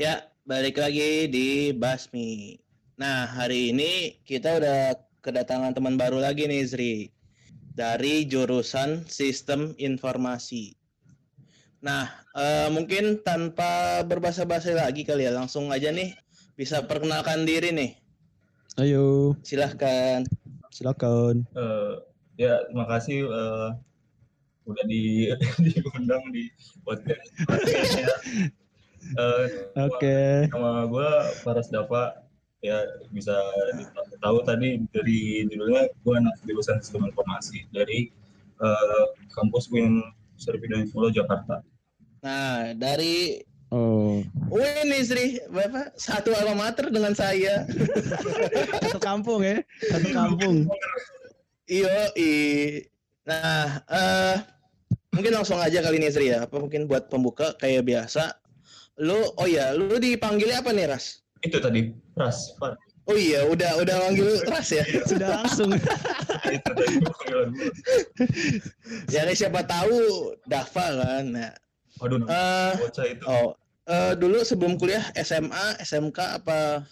Ya, balik lagi di Basmi. Nah, hari ini kita udah kedatangan teman baru lagi nih, Zri. Dari jurusan Sistem Informasi. Nah, eh, mungkin tanpa berbahasa-basi lagi kali ya, langsung aja nih bisa perkenalkan diri nih. Ayo, Silahkan. silakan. Eh, ya terima kasih eh, udah di diundang di podcast Eh, Oke. nama gue Faras Dava ya bisa tahu tadi dari judulnya gue anak jurusan sistem informasi dari eh, kampus UIN Servida Pulau Jakarta. Nah, dari Oh, Wih nih Sri, Bapak satu alma mater dengan saya. satu kampung ya, satu kampung. Iyo, i. Nah, eh mungkin langsung aja kali ini Sri ya. Apa mungkin buat pembuka kayak biasa. Lu, oh ya, lu dipanggilnya apa nih Ras? Itu tadi Ras, Far. Oh iya, udah udah manggil Ras ya. Sudah langsung. itu tadi. Ya nih, siapa tahu Dava kan. Nah, Waduh, eh bocah itu. oh, eh dulu sebelum kuliah SMA, SMK apa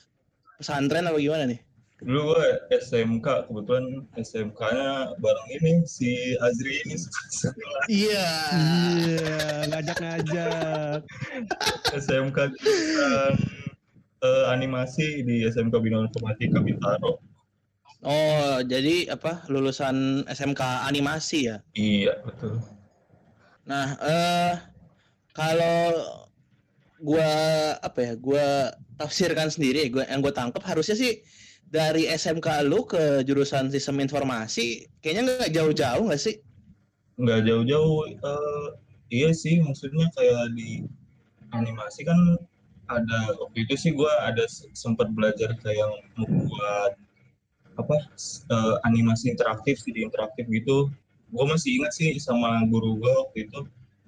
pesantren apa gimana nih? Dulu gue SMK, kebetulan SMK-nya bareng ini, si Azri ini. Iya. Iya, ngajak-ngajak. SMK jurusan eh, animasi di SMK Bina Informatika Bintaro. Oh, jadi apa lulusan SMK animasi ya? Iya, betul. Nah, eh kalau gua apa ya, gua tafsirkan sendiri, gua yang gua tangkap harusnya sih dari SMK lu ke jurusan sistem informasi kayaknya nggak jauh-jauh nggak sih? Nggak jauh-jauh, eh, iya sih, maksudnya kayak di animasi kan ada, waktu itu sih gue ada sempat belajar kayak membuat apa eh, animasi interaktif, CD interaktif gitu. Gue masih ingat sih sama guru gue waktu itu,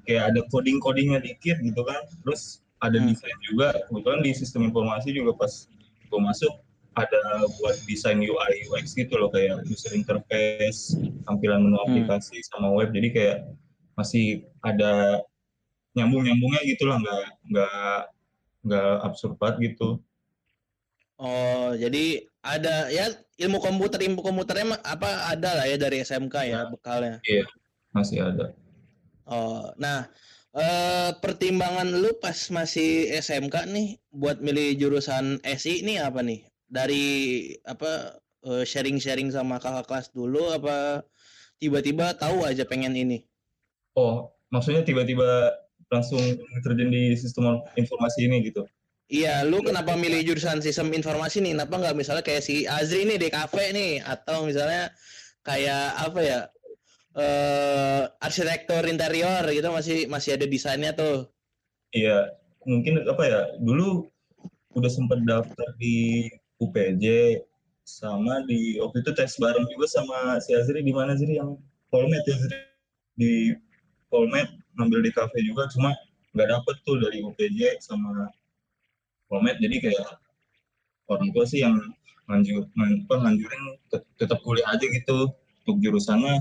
kayak ada coding-codingnya dikit gitu kan, terus ada Hmm. desain juga, kebetulan di sistem informasi juga pas gue masuk, ada buat desain UI UX gitu loh kayak user interface, tampilan menu Hmm. aplikasi sama web. Jadi kayak masih ada nyambung-nyambungnya gitu lah, nggak nggak nggak absurd banget gitu. Oh, jadi ada ya ilmu komputer, ilmu komputernya apa ada lah ya dari SMK ya bekalnya. Masih ada. Oh, nah eh pertimbangan lu pas masih SMK nih buat milih jurusan SI ini apa nih? Dari apa eh, sharing-sharing sama kakak kelas dulu apa tiba-tiba tahu aja pengen ini? Oh, maksudnya tiba-tiba langsung terjun di sistem informasi ini gitu. Iya, lu kenapa milih jurusan sistem informasi nih? Kenapa nggak misalnya kayak si Azri nih DKV nih atau misalnya kayak apa ya? eh arsitektur interior gitu masih masih ada desainnya tuh. Iya, mungkin apa ya? Dulu udah sempat daftar di UPJ sama di waktu itu tes bareng juga sama si Azri. Di mana Azri? Yang Polmed ya Azri? Di Polmed ngambil di kafe juga. Cuma nggak dapet tuh dari UPJ sama Polmed. Jadi kayak orang tua sih yang nganjurin tet- tetap kuliah aja gitu. Untuk jurusannya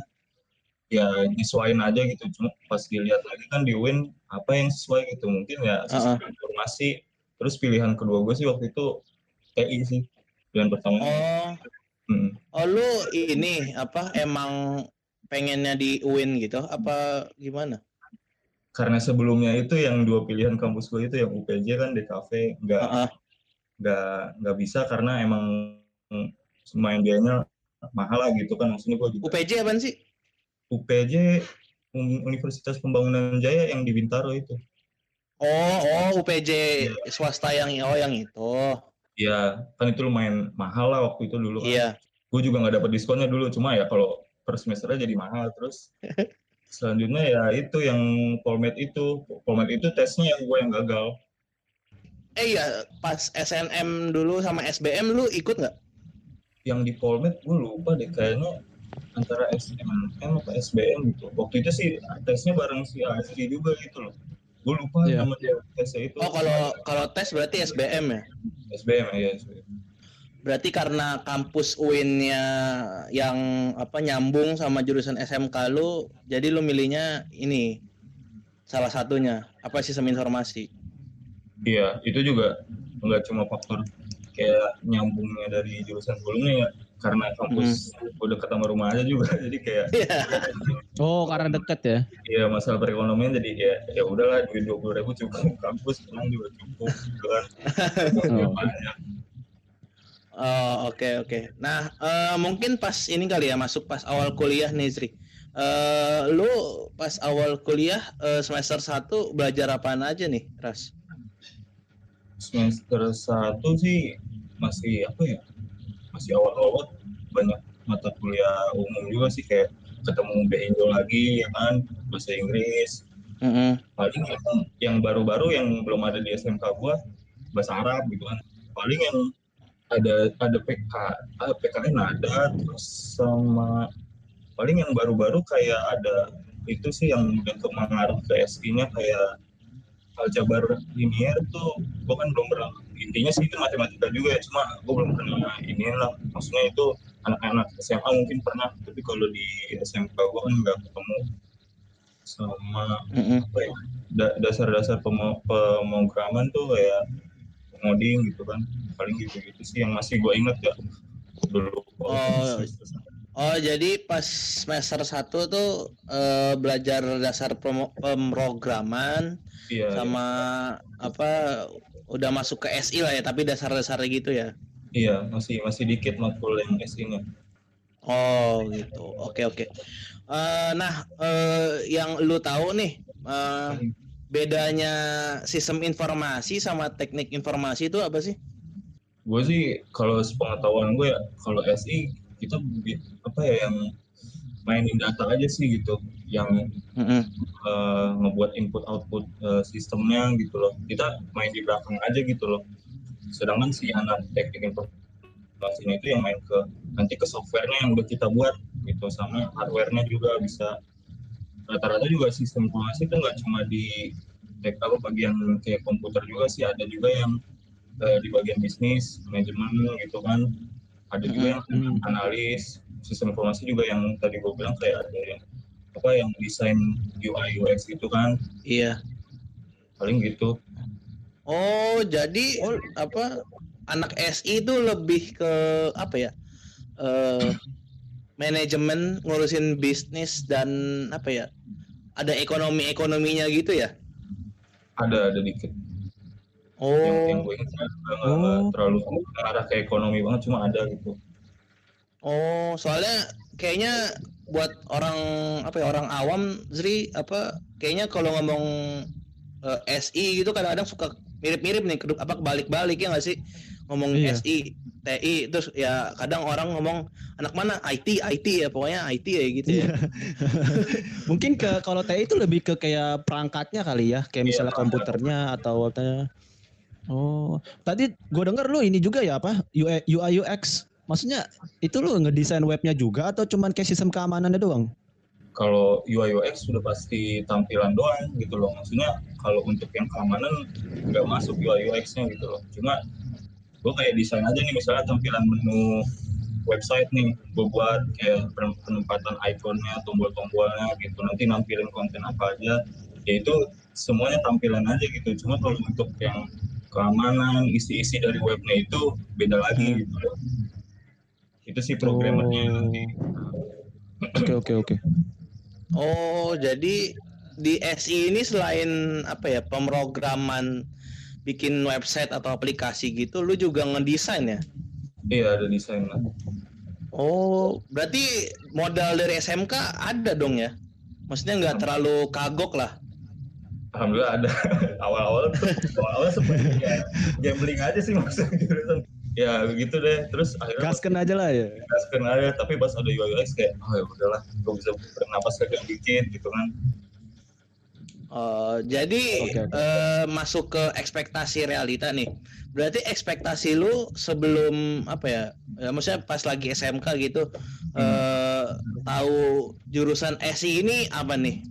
ya nyesuaiin aja gitu. Cuma pas dilihat lagi kan di UIN apa yang sesuai gitu? Mungkin ya sistem informasi. Terus pilihan kedua gue sih waktu itu TI sih pilihan pertama Oh, Hmm. oh lu ini apa emang pengennya di UIN gitu apa gimana? karena sebelumnya itu yang dua pilihan kampus gue itu yang UPJ kan DKV nggak nggak nggak bisa karena emang lumayan biayanya mahal lah gitu kan maksudnya gue juga UPJ apaan sih? UPJ Un- Universitas Pembangunan Jaya yang di Bintaro itu Oh, oh UPJ swasta yang oh yang itu. Ya kan itu lumayan mahal lah waktu itu dulu kan. Iya. gue juga nggak dapat diskonnya dulu cuma ya kalau per semesternya jadi mahal terus selanjutnya ya itu yang Polmed itu Polmed itu tesnya yang gue yang gagal Eh iya, pas SNM dulu sama SBM lu ikut nggak? yang di Polmed gue lupa deh kayaknya antara SNM apa SBM gitu waktu itu sih tesnya bareng si Azri juga gitu loh gue lupa Iya. nama dia tesnya itu Oh, kalau kalau tes berarti SBM ya? SBM ya SBM. Berarti karena kampus UIN-nya yang apa nyambung sama jurusan SMK lu, jadi lu milihnya ini salah satunya apa sistem informasi. Iya, itu juga nggak cuma faktor kayak nyambungnya dari jurusan sebelumnya ya, karena kampus udah ketemu rumah aja juga, jadi kayak Iya. Oh, karena deket ya. ya masalah perekonomian jadi ya ya udahlah duit dua puluh ribu cukup kampus tenang juga cukup gitu kan. Oh. Banyak. Oh, oke oke. Nah, eh, mungkin pas ini kali ya masuk pas awal kuliah nih Zri. Eh, lu pas awal kuliah eh, semester 1 belajar apaan aja nih, Ras? semester satu sih masih apa ya masih awal-awal banyak mata kuliah umum juga sih kayak ketemu Beinjo lagi ya kan? Bahasa Inggris. Mm-mm. paling yang, yang baru-baru yang belum ada di SMK gua bahasa Arab gitu kan. Paling yang ada ada PK ah, PKN ada terus sama paling yang baru-baru kayak ada itu sih yang udah kepengaruh ke SI-nya kayak aljabar linear tuh gua kan belum pernah intinya sih itu matematika juga ya cuma gua belum pernah ini lah maksudnya itu anak-anak SMA mungkin pernah tapi kalau di SMK gua kan nggak ketemu sama apa ya da- dasar-dasar pemo- pemrograman tuh kayak ngoding gitu kan. Paling gitu-gitu sih yang masih gue inget ya. Dulu Oh. Oh, jadi pas semester 1 tuh eh, belajar dasar pemrograman iya. sama apa udah masuk ke SI lah ya, tapi dasar-dasarnya gitu ya. iya masih masih dikit matkul yang S ini Oh gitu. Oke oke. Eh, nah, eh, yang lu tahu nih eh, bedanya sistem informasi sama teknik informasi itu apa sih? gue sih kalau sepengetahuan gue ya kalau SI kita apa ya yang mainin data aja sih gitu yang Mm-mm. eh, ngebuat input output eh, sistemnya gitu loh. Kita main di belakang aja gitu loh. Sedangkan si anak teknik informasinya itu yang main ke nanti ke softwarenya yang udah kita buat gitu sama hardwarenya juga bisa. Rata-rata juga sistem informasi itu nggak cuma di tek apa bagian kayak komputer juga sih. Ada juga yang eh, di bagian bisnis manajemen gitu kan. Ada juga yang analis sistem informasi juga yang tadi gue bilang kayak ada yang apa yang desain UI UX gitu kan Iya. paling gitu Oh, jadi apa anak SI itu lebih ke apa ya? Eh manajemen ngurusin bisnis dan apa ya? Ada ekonomi-ekonominya gitu ya? ada ada dikit yang, yang Oh, gue ingat Oh. terlalu arah ke ekonomi banget cuma ada gitu oh, soalnya kayaknya buat orang apa ya orang awam Zri apa kayaknya kalau ngomong eh, SI gitu kadang-kadang suka mirip-mirip nih kedua apa kebalik-balik ya nggak sih ngomong Iya. SI TI terus ya kadang orang ngomong anak mana IT IT ya pokoknya IT ya gitu ya Mungkin ke kalau TI itu lebih ke kayak perangkatnya kali ya, kayak Iya, misalnya komputernya atau apa. Oh, tadi gue denger lu ini juga ya apa? UI UX. Maksudnya itu lu ngedesain webnya juga atau cuman kayak sistem keamanannya doang? kalau UI UX sudah pasti tampilan doang gitu loh. Maksudnya kalau untuk yang keamanan nggak masuk UI UX nya gitu loh. Cuma gue kayak desain aja nih misalnya tampilan menu website nih. Gue buat kayak pen- penempatan ikonnya tombol-tombolnya gitu. Nanti nampilin konten apa aja. Ya itu semuanya tampilan aja gitu. Cuma kalau untuk yang keamanan isi-isi dari webnya itu beda lagi gitu loh itu sih programmernya Oh. nanti Oke oke oke. oh jadi di SI ini selain apa ya pemrograman bikin website atau aplikasi gitu lu juga ngedesain ya iya ada desain lah Oh, berarti modal dari SMK ada dong ya? Maksudnya nggak terlalu kagok lah. Alhamdulillah ada awal-awal tuh awal-awal seperti ya gambling aja sih maksudnya jurusan ya begitu deh terus akhirnya Gasken aja lah ya. gaskan aja tapi pas ada UI UX kayak oh ya udahlah gue bisa bernapas kagak dikit gitu kan Oh, jadi Oke, oke. eh, masuk ke ekspektasi realita nih. Berarti ekspektasi lu sebelum apa ya? Ya maksudnya pas lagi SMK gitu eh tahu jurusan SI ini apa nih?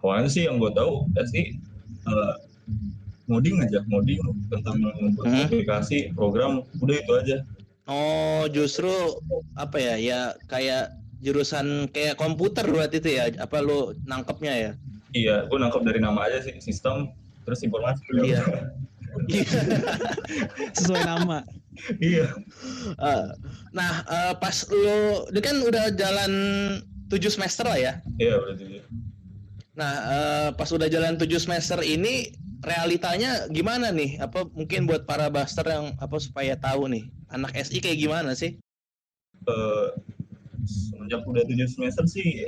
awalnya sih yang gue tahu ya sih eh, ngoding aja ngoding tentang membuat Hmm. aplikasi program udah itu aja Oh, justru apa ya? Ya kayak jurusan kayak komputer berarti itu ya? Apa lu nangkepnya ya? iya gue nangkep dari nama aja sih sistem terus informasi udah. Iya. Sesuai nama. iya Eh, nah, eh, pas lu ini kan udah jalan 7 semester lah ya. iya berarti Nah, eh, pas udah jalan 7 semester ini realitanya gimana nih? Apa mungkin buat para buster yang apa supaya tahu nih, anak SI kayak gimana sih? Eh, semenjak udah tujuh semester sih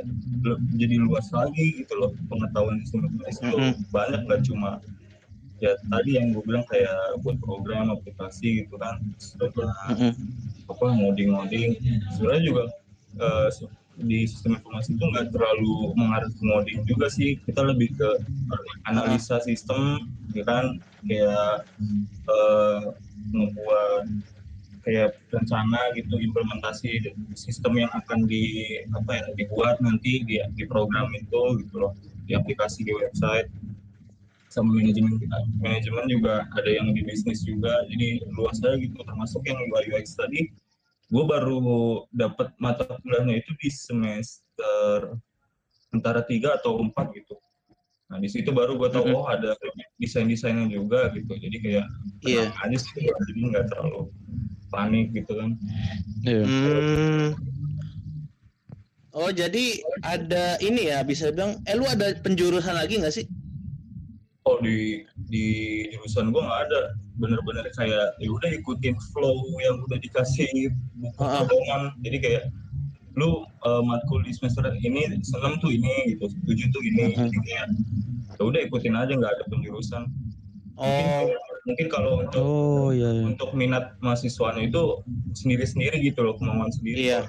jadi luas lagi gitu loh pengetahuan di semester itu Mhm. banyak gak cuma ya tadi yang gue bilang kayak buat program aplikasi gitu kan setelah Mm-mm. apa ngoding ngoding sebenarnya juga eh, se- di sistem informasi itu nggak terlalu mengarah ke juga sih. Kita lebih ke analisa sistem ya kan? Kayak eh, membuat kayak rencana gitu implementasi sistem yang akan di apa ya dibuat nanti di di program itu gitu loh. Di aplikasi di website. Sama manajemen kita. Manajemen juga ada yang di bisnis juga. Jadi luas aja gitu. Termasuk yang UI UX tadi gue baru dapat mata kuliahnya itu di semester antara tiga atau empat gitu nah di situ baru gue tahu Mhm. oh ada desain desainnya juga gitu jadi kayak Iya. tenang aja sih jadi nggak terlalu panik gitu kan Iya. Hmm. Oh, jadi ada ini ya bisa bilang eh lu ada penjurusan lagi nggak sih? oh di di jurusan gue nggak ada bener-bener kayak ya udah ikutin flow yang udah dikasih buku ah. dorongan jadi kayak lu eh, matkul di semester ini seneng tuh ini gitu tujuh tuh ini Mhm. jadi kayak ya udah ikutin aja nggak ada penjurusan Oh, mungkin kalau untuk Oh iya. iya. untuk minat mahasiswanya itu sendiri-sendiri gitu loh kemauan sendiri. Iya.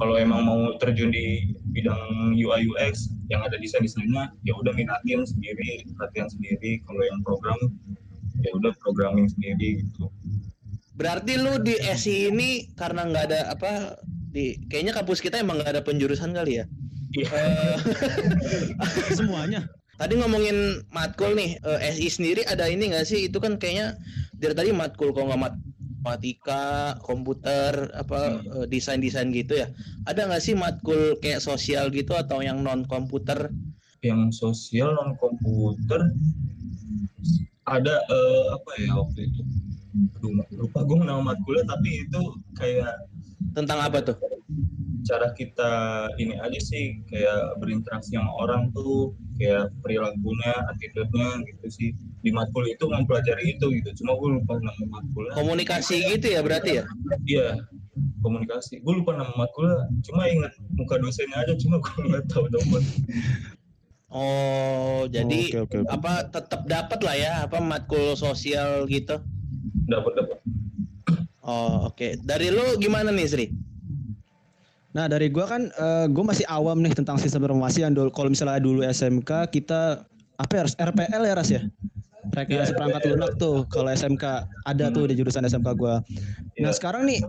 Kalau emang mau terjun di bidang UI UX yang ada desain-desainnya, ya udah minatin sendiri, latihan sendiri. Kalau yang program, ya udah programming sendiri gitu. berarti lu di SI ini karena nggak ada apa di kayaknya kampus kita emang nggak ada penjurusan kali ya? Iya. Eh, Semuanya. tadi ngomongin matkul nih, eh, SI sendiri ada ini nggak sih? Itu kan kayaknya dari tadi matkul kalau nggak mat matematika, komputer, apa eh, desain-desain gitu ya. Ada nggak sih matkul kayak sosial gitu atau yang non komputer? Yang sosial non komputer ada eh, apa ya waktu itu? Aduh, lupa gue nama matkulnya tapi itu kayak Tentang apa tuh? cara kita ini aja sih kayak berinteraksi sama orang tuh kayak perilakunya, attitude-nya gitu sih di matkul itu mempelajari itu gitu cuma gue lupa nama matkulnya Komunikasi gitu ya berarti ya? iya komunikasi gue lupa nama matkulnya cuma ingat muka dosennya aja cuma gue nggak tahu nomor Oh, jadi Oke oke. oke. apa tetap dapat lah ya apa matkul sosial gitu. dapat dapat Oh, oke. Dari lu gimana nih, Sri? Nah dari gua kan eh, gua masih awam nih tentang sistem informasi yang dulu kalau misalnya dulu SMK kita apa ya harus RPL ya Ras ya? Rekayasa Iya, perangkat RPL. lunak tuh kalau SMK ada tuh di jurusan SMK gua. Nah Iya. sekarang nih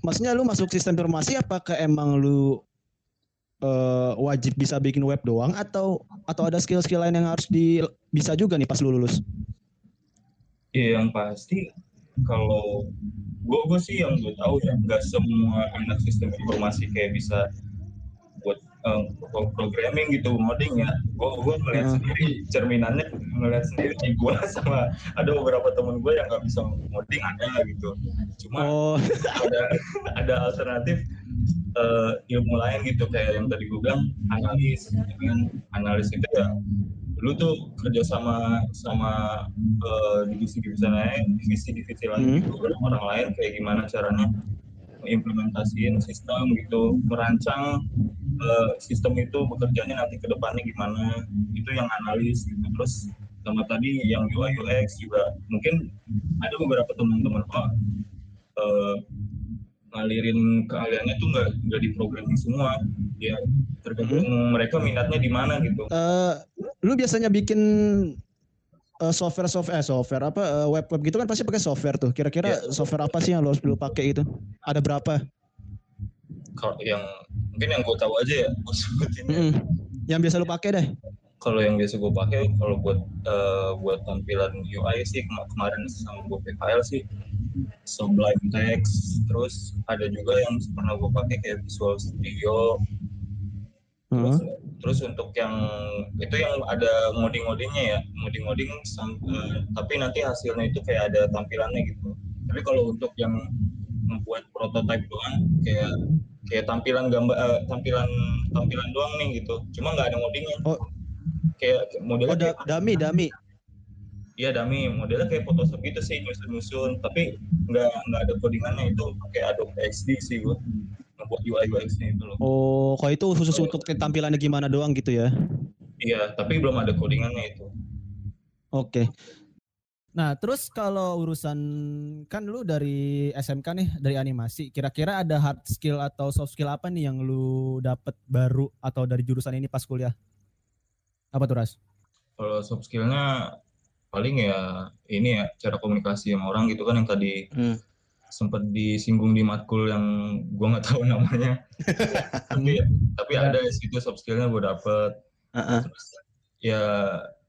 maksudnya lu masuk sistem informasi apakah emang lu eh, wajib bisa bikin web doang atau atau ada skill-skill lain yang harus di bisa juga nih pas lu lulus? Iya yang pasti kalau gue gue sih yang gue tahu ya nggak semua anak sistem informasi kayak bisa buat pro- programming gitu ngoding ya gue gue ngeliat Hmm. sendiri cerminannya ngeliat sendiri di gue sama ada beberapa temen gue yang nggak bisa ngoding ada gitu cuma Oh ada ada alternatif eh, ilmu lain gitu kayak yang tadi gue bilang analis. Dengan analis itu ya lu tuh kerja sama sama eh, divisi-divisi lain divisi-divisi lain Hmm. gitu. Orang lain kayak gimana caranya mengimplementasiin sistem gitu merancang eh, sistem itu bekerjanya nanti ke depannya gimana. Itu yang analis gitu. Terus sama tadi yang UI UX juga. Mungkin ada beberapa teman-teman oh eh, ngalirin keahliannya tuh nggak nggak di programming semua ya tergantung mereka minatnya di mana gitu eh, lu biasanya bikin eh, software software eh, software apa eh, web web gitu kan pasti pakai software tuh. Kira-kira Iya. software apa sih yang lu lu pakai itu? Ada berapa? kalau yang mungkin yang gue tahu aja ya gue sebutin. Mm-mm. Yang biasa lu pakai deh. kalau yang biasa gue pakai kalau buat eh, buat tampilan UI sih kema- kemarin sama gue PKL sih Sublime Text terus ada juga yang pernah gue pakai kayak Visual Studio terus Heeh. terus untuk yang itu yang ada ngoding-ngodingnya ya ngoding-ngoding eh, tapi nanti hasilnya itu kayak ada tampilannya gitu tapi kalau untuk yang membuat prototype doang kayak kayak tampilan gambar eh, tampilan tampilan doang nih gitu cuma nggak ada ngodingnya Oh. kayak modelnya Oh, da, kayak dami, dami. Iya dami, modelnya kayak Photoshop gitu sih nyusun-nyusun, tapi nggak nggak ada codingannya itu pakai Adobe XD sih gua ngebuat UI UX-nya itu loh. Oh, kalau itu khusus untuk tampilannya gimana doang gitu ya? Iya, tapi belum ada codingannya itu. Oke. Nah, terus kalau urusan kan lu dari SMK nih, dari animasi, kira-kira ada hard skill atau soft skill apa nih yang lu dapet baru atau dari jurusan ini pas kuliah? Apa tuh, Ras? Kalau soft skill-nya paling ya ini ya cara komunikasi sama orang gitu kan yang tadi Hmm. sempat disinggung di matkul yang gua nggak tahu namanya. tapi tapi Ya. ada di situ soft skill-nya gua dapet. Heeh. Terus ya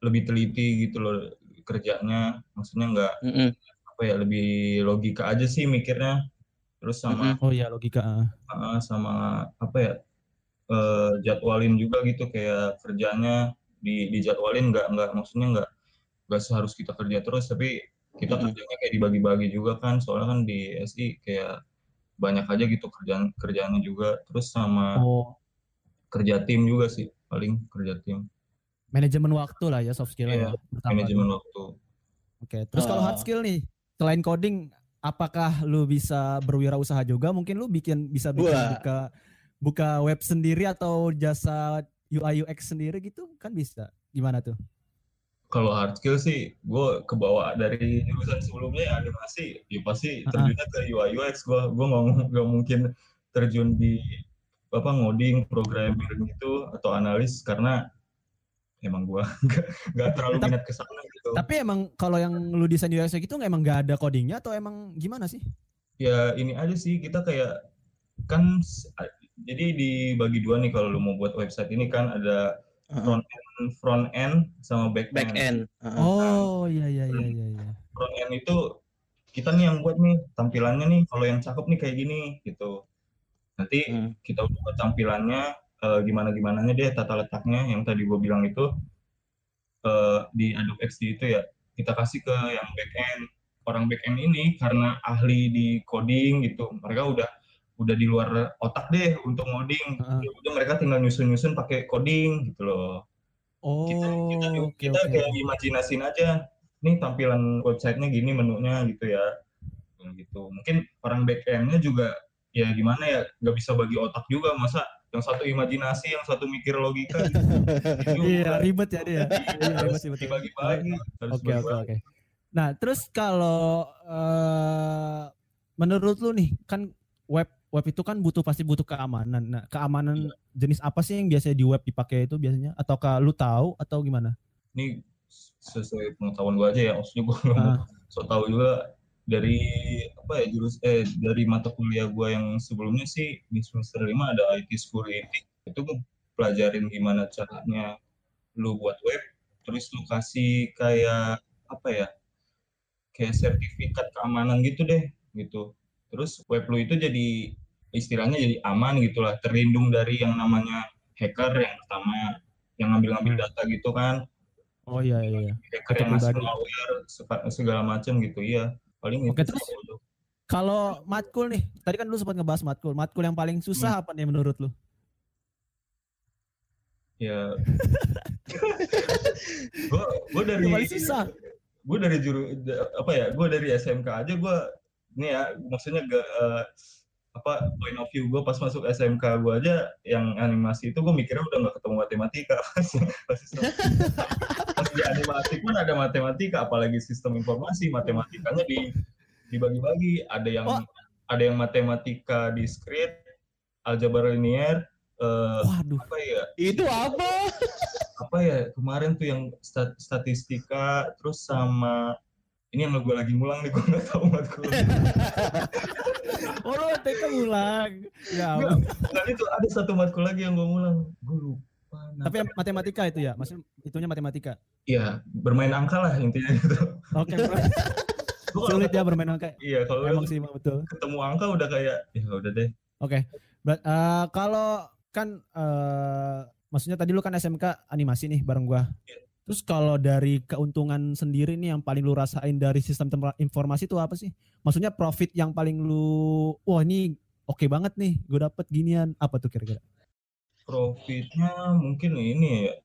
lebih teliti gitu loh kerjanya, maksudnya nggak Mm-mm. apa ya lebih logika aja sih mikirnya. Terus sama Oh iya, logika. uh, sama apa ya eh, jadwalin juga gitu kayak kerjanya di dijadwalin nggak nggak maksudnya nggak nggak seharus kita kerja terus tapi kita Mm-mm. kerjanya kayak dibagi-bagi juga kan soalnya kan di SI kayak banyak aja gitu kerjaan kerjaannya juga terus sama Oh, kerja tim juga sih paling kerja tim manajemen waktu lah ya soft skill Iya, ya. pertama. manajemen waktu Oke, terus kalau hard Ah. skill nih, selain coding, apakah lu bisa berwirausaha juga? Mungkin lu bikin bisa bikin Wah. buka buka web sendiri atau jasa UI UX sendiri gitu kan bisa. Gimana tuh? Kalau hard skill sih gue kebawa dari jurusan sebelumnya ya animasi. Ya pasti terjunnya ke UI UX gue gue nggak nggak mungkin terjun di apa ngoding programming gitu atau analis karena emang gue nggak terlalu minat ke sana gitu. Tapi emang kalau yang lu desain UX gitu emang nggak ada codingnya atau emang gimana sih? ya ini aja sih. Kita kayak kan jadi dibagi dua nih kalau lu mau buat website ini kan. Ada. Front end, front end sama back end. Back end. Heeh. Oh iya iya iya iya. iya. front end itu kita nih yang buat nih tampilannya nih kalau yang cakep nih kayak gini gitu nanti Hmm. kita udah buat tampilannya eh, gimana gimananya deh tata letaknya yang tadi gue bilang itu eh, di Adobe XD itu ya kita kasih ke yang back end orang back end ini karena ahli di coding gitu mereka udah udah di luar otak deh untuk ngoding. Ya udah mereka tinggal nyusun-nyusun pakai coding gitu loh Oh kita kita, oke kita oke. kayak imajinasin aja nih tampilan websitenya gini menunya gitu ya gitu mungkin orang back endnya juga ya gimana ya nggak bisa bagi otak juga masa yang satu imajinasi yang satu mikir logika gitu. Iya ribet ya dia. Iya ribet harus sih betul. dibagi-bagi Oke oke oke. Nah terus kalau eh, menurut lu nih kan web web itu kan butuh pasti butuh keamanan. Nah keamanan jenis apa sih yang biasanya di web dipakai itu biasanya? Ataukah lu tahu atau gimana? ini sesuai pengetahuan gue aja ya maksudnya gue nggak Ah. so tahu juga dari apa ya jurus eh dari mata kuliah gue yang sebelumnya sih di semester 5 ada IT security itu gue pelajarin gimana caranya lu buat web terus lu kasih kayak apa ya kayak sertifikat keamanan gitu deh gitu terus web lu itu jadi istilahnya jadi aman gitulah terlindung dari yang namanya hacker yang pertama yang ngambil-ngambil Hmm. data gitu kan Oh iya iya. iya. hacker Data yang pribadi. malware segala macam gitu iya paling Oke, itu terus? Kalau matkul nih, tadi kan lu sempat ngebahas matkul. Matkul yang paling susah apa nih menurut lu? ya gue gue dari Yang paling susah. gue dari juru apa ya gue dari SMK aja gue ini ya maksudnya gak eh, apa point of view gue pas masuk SMK gue aja yang animasi itu gue mikirnya udah nggak ketemu matematika pas pas, pas di animasi pun ada matematika apalagi sistem informasi matematikanya di dibagi-bagi ada yang Oh. ada yang matematika discrete aljabar linear eh, Waduh. apa ya Itu apa? apa ya kemarin tuh yang stat- statistika terus sama ini yang gue lagi ngulang nih gue nggak tahu matkul Oh lu TK ulang. Ya. Nggak itu ada satu matkul lagi yang gue ngulang gue lupa nah. Tapi yang matematika itu ya, maksudnya itunya matematika. ya bermain angka lah intinya gitu Oke. Kalau Sulit ya bermain angka. iya kalau Emang sih betul. ketemu angka udah kayak ya udah deh Oke. Berat- eh, kalau kan eh, maksudnya tadi lu kan SMK animasi nih bareng gua. Iya. Terus kalau dari keuntungan sendiri nih yang paling lu rasain dari sistem tem- informasi itu apa sih? Maksudnya profit yang paling lu wah ini oke banget nih, gue dapet ginian. Apa tuh kira-kira? Profitnya mungkin ini ya,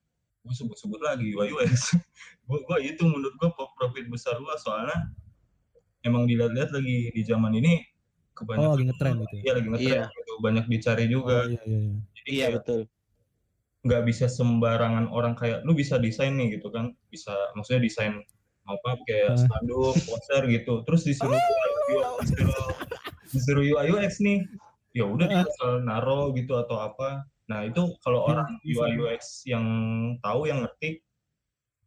gue sebut-sebut lagi UX. gue gue itu menurut gue profit besar gua soalnya emang dilihat-lihat lagi di zaman ini kebanyakan Oh, lagi ngetren gitu ya? Iya lagi ngetren Iya. gitu, banyak dicari juga. Oh, iya, iya, iya. Jadi Iya kayak betul. Nggak bisa sembarangan orang kayak lu bisa desain nih gitu kan. Bisa maksudnya desain apa kayak spanduk poster gitu. Terus disuruh disuruh, disuruh UI UX nih. Ya udah dia asal naro gitu atau apa. Nah itu kalau Hmm, orang bisa. UI UX yang tahu yang ngerti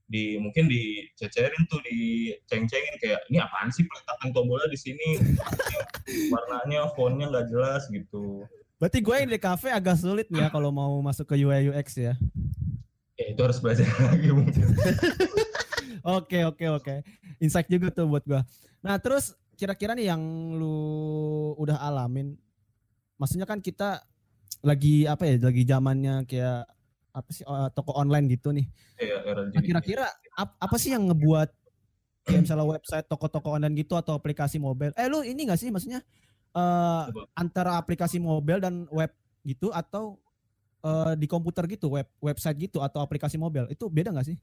di mungkin dicecerin tuh diceng-cengin kayak ini apaan sih peletakan tombolnya di sini? Warnanya fontnya nggak jelas gitu Berarti gue yang di kafe agak sulit nih ya kalau mau masuk ke UI UX ya. ya itu harus belajar lagi mungkin Oke oke oke. Insight juga tuh buat gua. Nah terus kira-kira nih yang lu udah alamin, maksudnya kan kita lagi apa ya, lagi zamannya kayak apa sih eh, toko online gitu nih. ya era Nah, jadi kira-kira ap- apa sih yang ngebuat kayak misalnya website toko-toko online gitu atau aplikasi mobile? Eh lu ini gak sih maksudnya Coba. antara aplikasi mobile dan web gitu atau eh, di komputer gitu, web website gitu atau aplikasi mobile. Itu beda gak sih?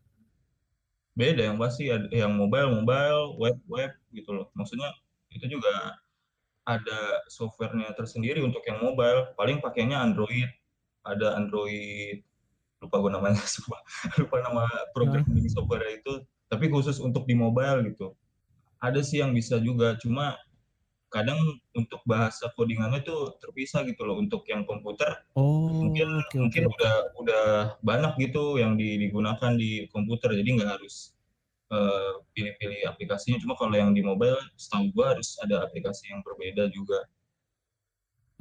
beda yang pasti yang mobile mobile web web gitu loh. Maksudnya itu juga ada softwarenya tersendiri untuk yang mobile. Paling pakainya Android. Ada Android lupa gue namanya lupa, lupa nama programming software itu. Tapi khusus untuk di mobile gitu. Ada sih yang bisa juga cuma kadang untuk bahasa codingannya tuh terpisah gitu loh untuk yang komputer Oh, mungkin oke mungkin oke. udah udah banyak gitu yang di- digunakan di komputer jadi nggak harus eh, pilih-pilih aplikasinya cuma kalau yang di mobile setahu gua harus ada aplikasi yang berbeda juga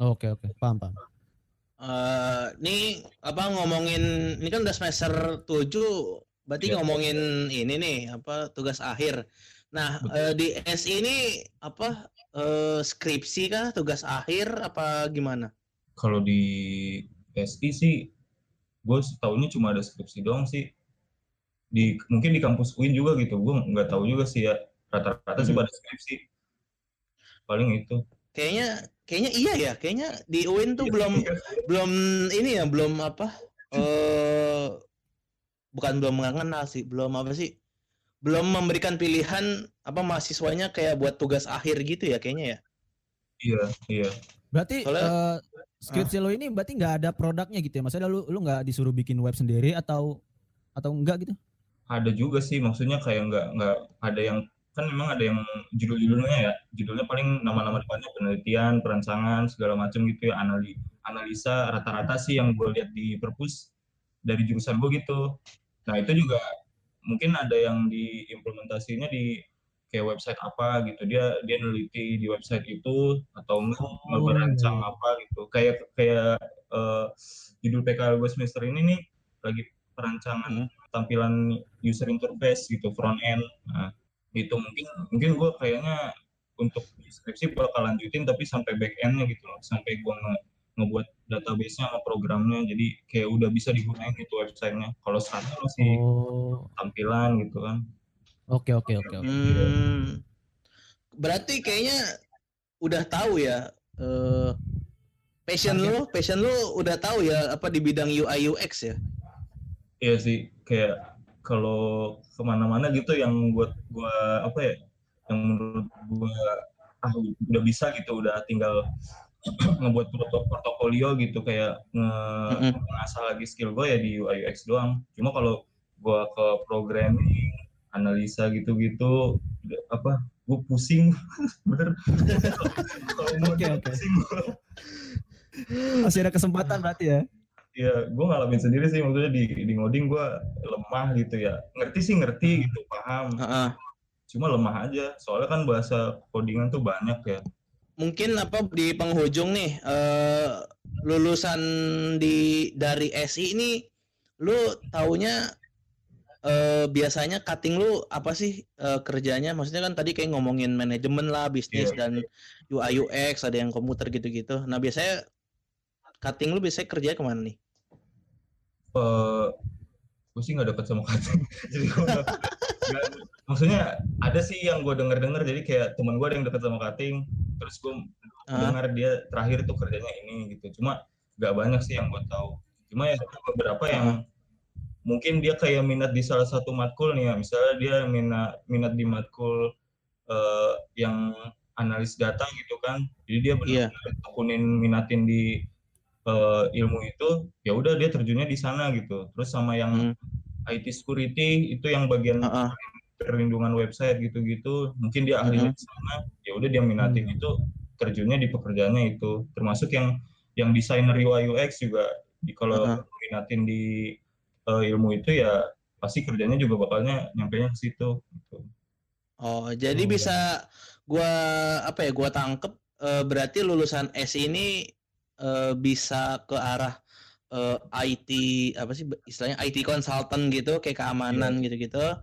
Oke oke, paham paham. Eh, ini apa ngomongin ini kan udah semester 7 berarti Iya. ngomongin ini nih apa tugas akhir. Nah, eh, di SI ini apa eh, skripsi kah tugas akhir apa gimana? kalau di SI sih gue setahunya cuma ada skripsi doang sih di mungkin di kampus UIN juga gitu gue nggak tahu juga sih ya rata-rata sih Hmm. pada skripsi paling itu Kayaknya kayaknya iya ya, kayaknya di UIN tuh Iya, belum iya. belum ini ya, belum apa eh bukan belum mengenal sih, belum apa sih? Belum memberikan pilihan apa mahasiswanya kayak buat tugas akhir gitu ya kayaknya ya. iya iya Berarti Soalnya- eh, skripsi lo ini berarti nggak ada produknya gitu ya? Maksudnya lu lu nggak disuruh bikin web sendiri atau atau enggak gitu? ada juga sih maksudnya kayak nggak nggak ada yang kan memang ada yang judul-judulnya ya judulnya paling nama-nama depannya penelitian perancangan segala macam gitu ya anali analisa rata-rata sih yang gue lihat di perpus dari jurusan gue gitu nah itu juga mungkin ada yang diimplementasinya di kayak website apa gitu. Dia dia neliti di website itu atau enggak Oh. merancang apa gitu. Kayak kayak eh, judul PKL gue semester ini nih lagi perancangan tampilan user interface gitu front end. Nah, itu mungkin mungkin gue kayaknya untuk deskripsi bakal lanjutin tapi sampai back endnya gitu loh. Sampai gue nge ngebuat database-nya sama programnya jadi kayak udah bisa digunain itu websitenya kalau sekarang masih Oh, tampilan gitu kan oke oke oke. oke. Hmm. Berarti kayaknya udah tahu ya eh passion lu, passion lu udah tahu ya apa di bidang UI UX ya. iya sih kayak kalau ke mana-mana gitu yang buat gue apa ya yang menurut gue ah udah bisa gitu udah tinggal ngebuat porto- portofolio gitu kayak nge ngasah lagi skill gue ya di UI UX doang. Cuma kalau gue ke programming analisa gitu-gitu apa gue pusing. Bener. Kalau mau oke. pusing gua. Masih ada kesempatan berarti ya? ya gue ngalamin sendiri sih. Maksudnya di di ngoding gue lemah gitu ya. Ngerti sih ngerti gitu paham. Heeh. cuma lemah aja. Soalnya kan bahasa codingan tuh banyak ya Mungkin apa di penghujung nih eh lulusan di dari SI ini lu taunya eh biasanya cutting lu apa sih eh, kerjanya? Maksudnya kan tadi kayak ngomongin manajemen lah, bisnis Iya. dan UI UX, ada yang komputer gitu-gitu. Nah, biasanya cutting lu biasanya kerja ke mana nih? eh gue sih nggak deket sama cutting jadi gue nggak- maksudnya ada sih yang gue denger denger jadi kayak teman gue ada yang deket sama cutting terus gue Ah. dengar dia terakhir tuh kerjanya ini gitu. Cuma nggak banyak sih yang gue tahu. Cuma ya beberapa yang mungkin dia kayak minat di salah satu matkul nih ya. Misalnya dia minat minat di matkul eh, yang analis data gitu kan. Jadi dia Iya. benar-benar tekunin minatin di eh, ilmu itu ya udah dia terjunnya di sana gitu terus sama yang Hmm. IT security itu yang bagian Heeh. perlindungan website gitu-gitu mungkin dia ahlinya Mhm. di sana ya udah dia minatin itu terjunnya di pekerjaannya itu termasuk yang yang desainer UI UX juga di kalau Heeh. minatin di eh, ilmu itu ya pasti kerjanya juga bakalnya nyampe ke situ gitu. Oh, jadi Oh, bisa gua apa ya? Gua tangkep eh, berarti lulusan S ini eh, bisa ke arah eh, IT apa sih istilahnya IT consultant gitu, kayak keamanan gitu-gitu.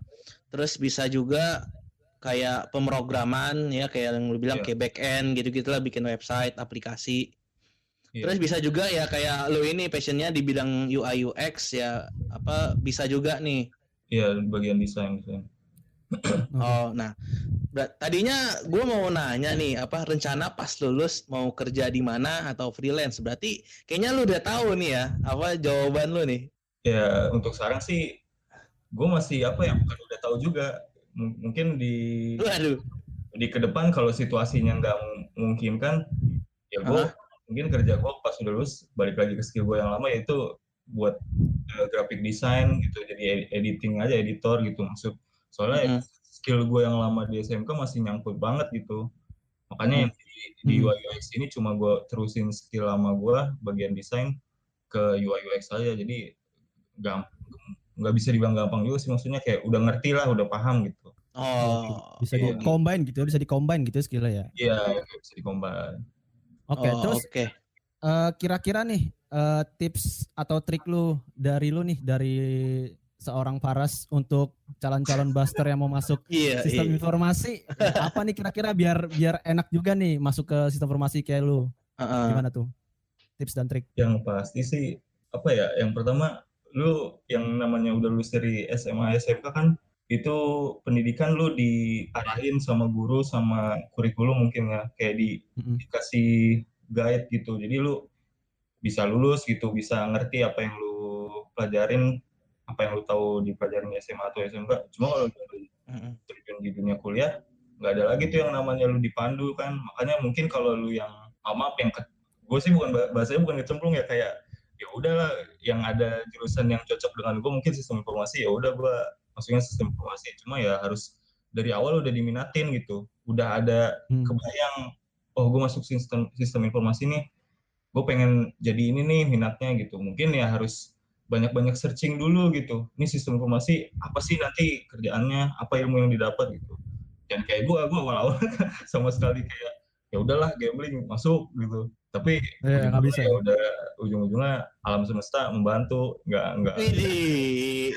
Terus bisa juga kayak pemrograman ya kayak yang lu bilang Iya. kayak back end gitu-gitu lah bikin website, aplikasi. Iya. Terus bisa juga ya kayak lu ini passionnya di bidang UI UX ya apa bisa juga nih. Iya bagian desain desain. Oh, nah, berat- tadinya gue mau nanya nih, apa rencana pas lulus mau kerja di mana atau freelance? Berarti kayaknya lu udah tahu nih ya, apa jawaban lu nih? Ya untuk sekarang sih gue masih apa ya bukan udah tahu juga M- mungkin di Waduh, di ke depan kalau situasinya nggak memungkinkan ya gue mungkin kerja gue pas udah lulus balik lagi ke skill gue yang lama yaitu buat eh, graphic design gitu jadi ed- editing aja editor gitu maksud soalnya Mm-mm. skill gue yang lama di SMK masih nyangkut banget gitu makanya yang di, di Hmm. UI UX ini cuma gue terusin skill lama gue bagian desain ke UI UX aja jadi gampang nggak bisa dibilang gampang juga sih maksudnya kayak udah ngerti lah udah paham gitu Oh, bisa iya. di combine gitu bisa di combine gitu skillnya ya iya bisa dikombin oke oh, terus oke. eh, kira-kira nih eh, tips atau trik lu dari lu nih dari seorang Faras untuk calon-calon buster yang mau masuk Iya, sistem iya. informasi. Apa nih kira-kira biar biar enak juga nih masuk ke sistem informasi kayak lu? Heeh. gimana tuh? Tips dan trik. Yang pasti sih apa ya yang pertama lu yang namanya udah lulus dari SMA SMK kan itu pendidikan lu diarahin sama guru sama kurikulum mungkin ya. Kayak di Mm-mm. dikasih guide gitu. Jadi lu bisa lulus gitu bisa ngerti apa yang lu pelajarin apa yang lu tahu di pelajaran SMA atau SMK cuma kalau lu terjun di dunia kuliah nggak ada lagi tuh yang namanya lu dipandu kan. Makanya mungkin kalau lu yang ah, maaf yang gue sih bukan bah- bahasanya bukan kecemplung ya kayak ya udahlah yang ada jurusan yang cocok dengan gue mungkin sistem informasi ya udah gue maksudnya sistem informasi. Cuma ya harus dari awal udah diminatin gitu. Udah ada Hmm. kebayang oh gue masuk sistem sistem informasi nih gue pengen jadi ini nih minatnya gitu. Mungkin ya harus banyak-banyak searching dulu gitu. Ini sistem informasi apa sih nanti kerjaannya? Apa ilmu yang didapat gitu. Dan kayak gue gue awal-awal sama sekali kayak ya udahlah gambling masuk gitu. Tapi Iya, nggak bisa. ya udah ujung-ujungnya alam semesta membantu nggak nggak Widih,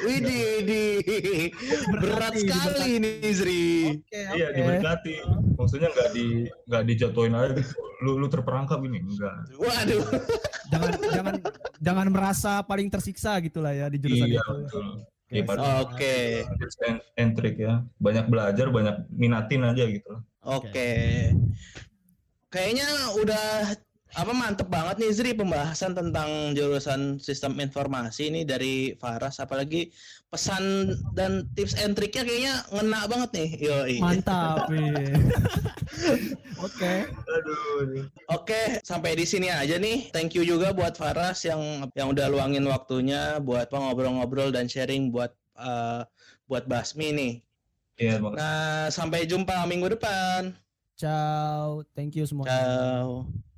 widih, widih. Berat sekali nih, Zri. Oke, iya oke. diberkati maksudnya nggak di nggak dijatuhin aja lu lu terperangkap ini enggak Waduh. jangan jangan jangan merasa paling tersiksa gitu lah ya di jurusan iya itu. betul Oke, Iya, and, and trick ya banyak belajar banyak minatin aja gitu Oke. Kayaknya udah apa mantep banget nih Zri pembahasan tentang jurusan sistem informasi ini dari Faras apalagi pesan dan tips and triknya kayaknya ngena banget nih. Yoi. Mantap. iya. Oke. aduh Oke, sampai di sini aja nih. Thank you juga buat Faras yang yang udah luangin waktunya buat ngobrol-ngobrol dan sharing buat eh, buat Basmi nih. iya makasih Nah, sampai jumpa minggu depan. Ciao. Thank you semuanya. Ciao.